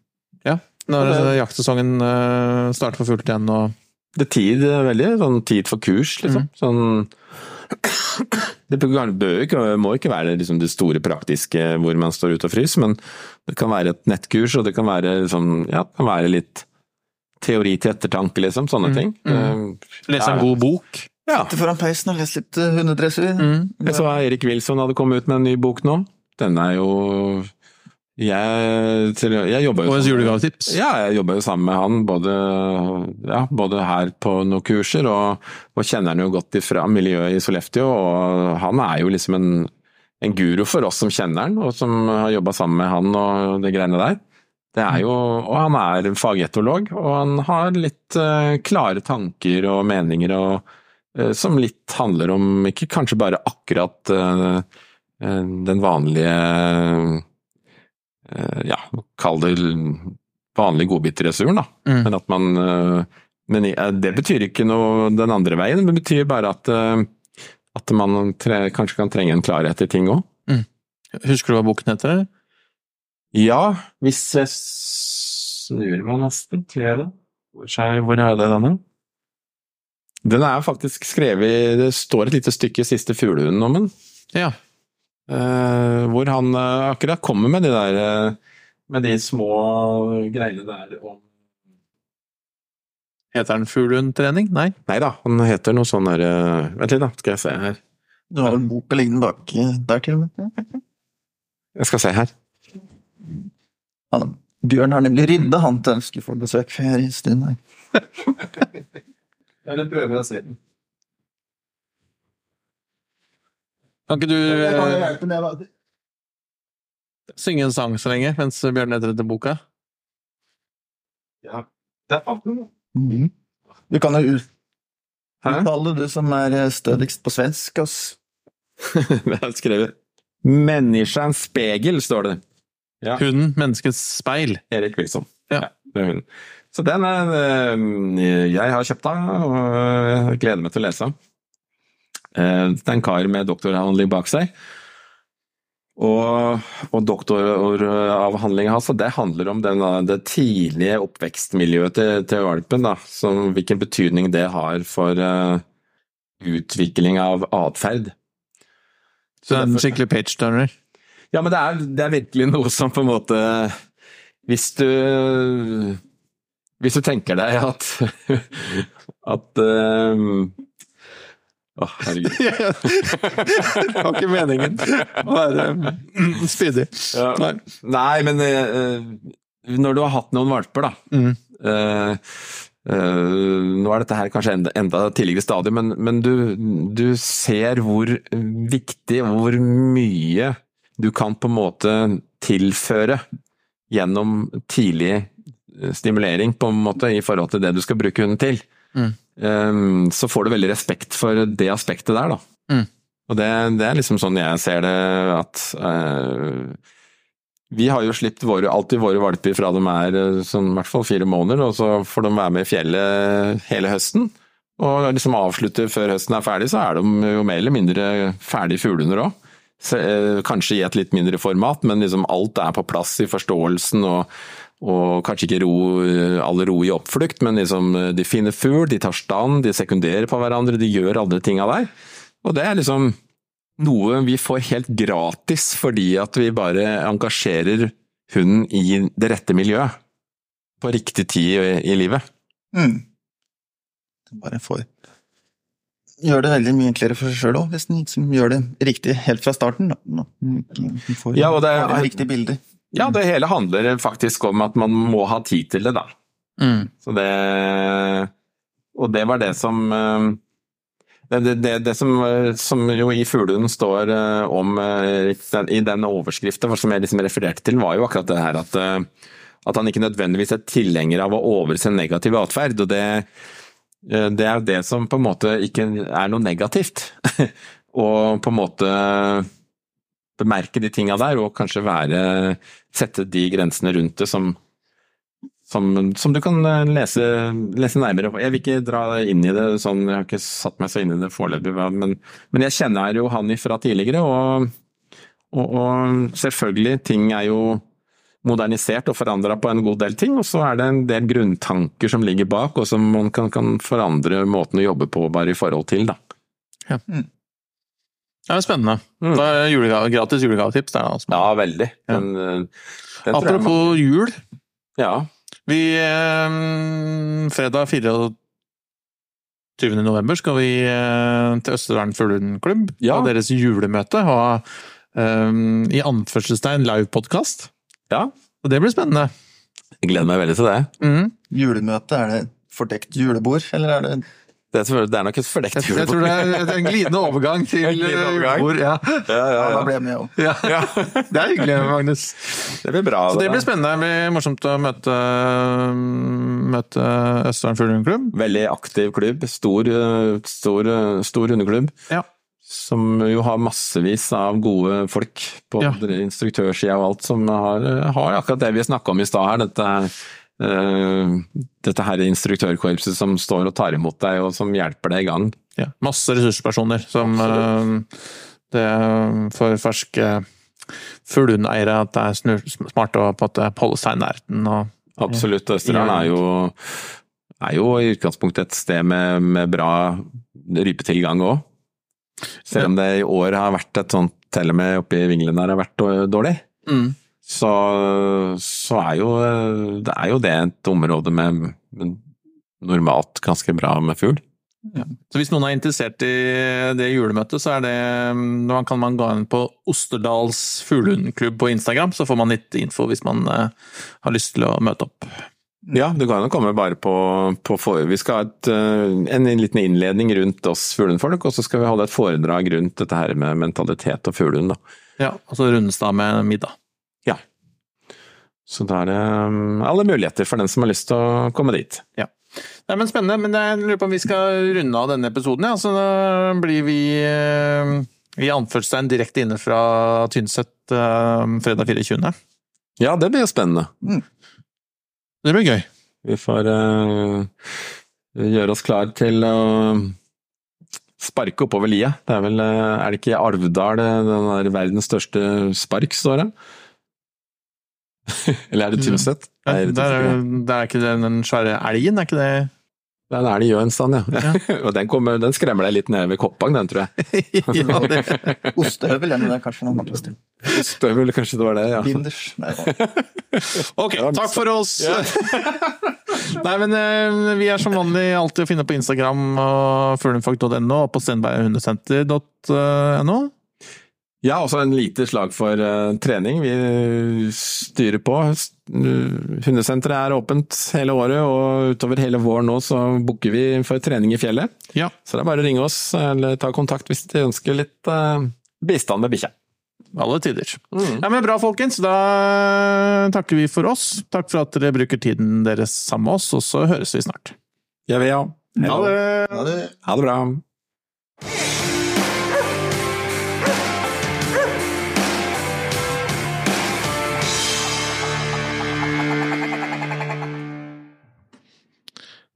ja, når det- jaktsesongen øh, starter for fullt igjen. og Det er tid, eh, veldig sånn tid for kurs, liksom. Sånn [clears throat] Det bør ikke, må ikke være liksom det store praktiske hvor man står ute og fryser, men det kan være et nettkurs, og det kan være, liksom, ja, det kan være litt teori til ettertanke, liksom. Sånne ting. Lese en god bok. Ja. Sitte foran peisen og lese litt hundedressur. Mm. Jeg så Erik Wilson hadde kommet ut med en ny bok nå. Den er jo Jeg, til- jeg jobber jo. Ja, jo sammen med han både, ja, både her på noen kurser, og, og kjenner han jo godt ifra miljøet i Sollefteå. Og han er jo liksom en, en guru for oss som kjenner han, og som har jobba sammen med han og det greiene der. Det er jo, og han er fagetolog, og han har litt uh, klare tanker og meninger og, uh, som litt handler om ikke kanskje bare akkurat uh, den vanlige ja, kall det vanlig godbitreturen, da. Mm. Men at man eh, Men eh, det betyr ikke noe den andre veien, det betyr bare at, eh, at man tre, kanskje kan trenge en klarhet i ting òg. Husker du hva boken heter? Ja, hvis jeg snur meg nesten, til det. Hvor er, hvor er det denne? Den er faktisk skrevet Det står et lite stykke i siste Fuglehunden om den. Ja. Eh, hvor han eh, akkurat kommer med de der eh, Med de små greiene der om Heter han Fuglehundtrening? Nei. Nei da, han heter noe sånn der eh, Vent litt, da, skal jeg se her. Du har en bok liggende bak der til og med. Jeg skal se her. Han, Bjørn har nemlig ridda han til ønske for besøk før i stund her. [laughs] Eller prøver å se den. Kan ikke du Jeg kan eh, hjelpe synge en sang så lenge, mens Bjørn leter etter boka? Ja. Der fant du. Mhm. Du kan jo uttale det som er eh, stødigst på svensk, ass. [laughs] Det er skrevet Menneskens spegel, står det. Ja. Hunden, menneskets speil. Erik Wilson. Ja. det er hun. Så den er eh, Jeg har kjøpt den, og gleder meg til å lese den. Eh, Det er en kar med doktoravhandling bak seg. Og, og doktoravhandlinga hans, det handler om den, det tidlige oppvekstmiljøet til, til valpen. Da, som, hvilken betydning det har for uh, utvikling av atferd. Så det er en skikkelig page-turner. Ja, men det er, det er virkelig noe som på en måte Hvis du Hvis du tenker deg at [laughs] At um, Å, herregud. [laughs] det var ikke meningen å være mm, spydig. Ja. Nei. Nei, men uh, når du har hatt noen valper, da Mm. uh, uh, Nå er dette her kanskje enda, enda tidligere stadium, men, men du, du ser hvor viktig, hvor mye du kan på en måte tilføre gjennom tidlig stimulering på en måte i forhold til det du skal bruke hunden til. Mm. Eh, Så får du veldig respekt for det aspektet der, da. Mm. Og det, det er liksom sånn jeg ser det at uh, vi har jo sluppet våre, alltid våre valper fra de er eh, sånn, i hvert fall fire måneder, og så får de være med i fjellet hele høsten. Og liksom avslutte før høsten er ferdig, så er de jo mer eller mindre ferdige fuglehunder òg. Kanskje i et litt mindre format, men liksom alt er på plass i forståelsen og, og kanskje ikke ro, alle ro i oppflukt, men liksom de finner fugl, de tar stand, de sekunderer på hverandre, de gjør alle tinga der. Og det er liksom noe vi får helt gratis fordi at vi bare engasjerer hunden i det rette miljøet. På riktig tid i, livet. Mm. Bare får Gjør det veldig mye enklere for seg sjøl òg, hvis en liksom gjør det riktig helt fra starten. Da. Får Ja, og det er- riktig bilde. Ja, det hele handler faktisk om at man må ha tid til det, da. Mm. Så det Og det var det som eh, det, det, det, som, eh, som jo i Fuglen står eh, om i den overskriften som jeg liksom refererte til, var jo akkurat det her at, at han ikke nødvendigvis er tilhenger av å overse negativ atferd. Og det, det er jo det som på en måte ikke er noe negativt. [laughs] Og på en måte bemerke de tinga der, og kanskje være Sette de grensene rundt det som som, som du kan eh, lese, lese nærmere på. Jeg vil ikke dra inn i det sånn, jeg har ikke satt meg så inn i det foreløpig, men, men jeg kjenner jo han fra tidligere, og, og, og selvfølgelig, ting er jo modernisert og forandra på en god del ting, og så er det en del grunntanker som ligger bak, og som man kan, kan forandre måten å jobbe på bare i forhold til, da. Ja. Mm. Ja, det er spennende. Mm. Det er julegave, gratis julegavetips. Det er altså. Ja, veldig. Ja. Den, eh, den Apropos jeg jul. Ja. Vi eh, Fredag 24. november skal vi eh, til Østerdalen Fuglehundklubb Ja. ha deres julemøte. Ha eh, i anførselstegn livepodkast. ja. Og det blir spennende. Jeg gleder meg veldig til det. Mm. Julemøte, er det fordekt julebord, eller er det Det er, det er nok et fordekt hjul. jeg tror det er en glidende overgang til [laughs] En glidende overgang. julebord. Ja. Ja, ja, Ja, da ble jeg med òg. [laughs] Ja. Det er hyggelig, Magnus. Det blir bra. Så det blir spennende. Det blir morsomt å møte, møte Østerdalen Fuglehundklubb. Veldig aktiv klubb. Stor, eh, stor, eh, stor hundeklubb. Ja. Som jo har massevis av gode folk på Ja. instruktørsida og alt, som har, har akkurat det vi snakka om i stad her. Dette, eh, dette her instruktørkorpset som står og tar imot deg, og som hjelper deg i gang. Ja, masse ressurspersoner som eh, det er for ferske fuglehundeiere at det er smart å på en holde seg i nærheten. Og, Absolutt. Østerdalen er jo, er jo i utgangspunktet et sted med, med bra rypetilgang òg. Selv om det i år har vært et sånt til og med oppe i Vinglen her har vært dårlig. Så, så er jo det er jo det et område med, med normalt ganske bra med fugl. Så hvis noen er interessert i det julemøtet, så er det da kan man gå inn på Osterdals fuglehundklubb på Instagram, så får man litt info hvis man eh, har lyst til å møte opp. Ja, det kan jo komme bare på, på for... Vi skal ha et, eh, en liten innledning rundt oss fuglehundfolk, og så skal vi holde et foredrag rundt dette her med mentalitet og fuglehund. Ja, og så rundes det av med middag. Ja. Så da er det um, alle muligheter for den som har lyst til å komme dit. Nei, men Spennende. men Jeg lurer på om vi skal runde av denne episoden. Ja. Så da blir vi eh, i anførselstegn direkte inne fra Tynset eh, fredag 24. Ja, det blir spennende. Det blir gøy. Vi får uh, gjøre oss klar til å sparke oppover lia. Det er vel Er det ikke eh, den der verdens største spark står det? [laughs] Eller er det Tynset? Ja, Nei, det, er, det er ikke den, den svære elgen, er ikke det? Det er en elg en stand, ja. [laughs] Og den, kommer, den skremmer deg litt ned ved Koppang, den, tror jeg. [laughs] ja, det. Ostehøvel, er det kanskje kanskje andre steder. Ostehøvel, kanskje det var det, ja. Binders. Nei, Ok, takk for oss! Nei, men eh, vi er som vanlig alltid å finne på Instagram og fuglenfolk.no og på stenberghundesenter.no. Ja, også en lite slag for uh, trening. Vi styrer på. Hundesenteret er åpent hele året, og utover hele våren nå så booker vi for trening i fjellet. Ja. Så det er bare å ringe oss eller ta kontakt hvis de ønsker litt uh, bistand med bikkja. Alle tider. Ja, men Bra, folkens. Da takker vi for oss. Takk for at dere bruker tiden deres sammen med oss, og så høres vi snart. Ja, vi, ja. Ha det Ha det bra.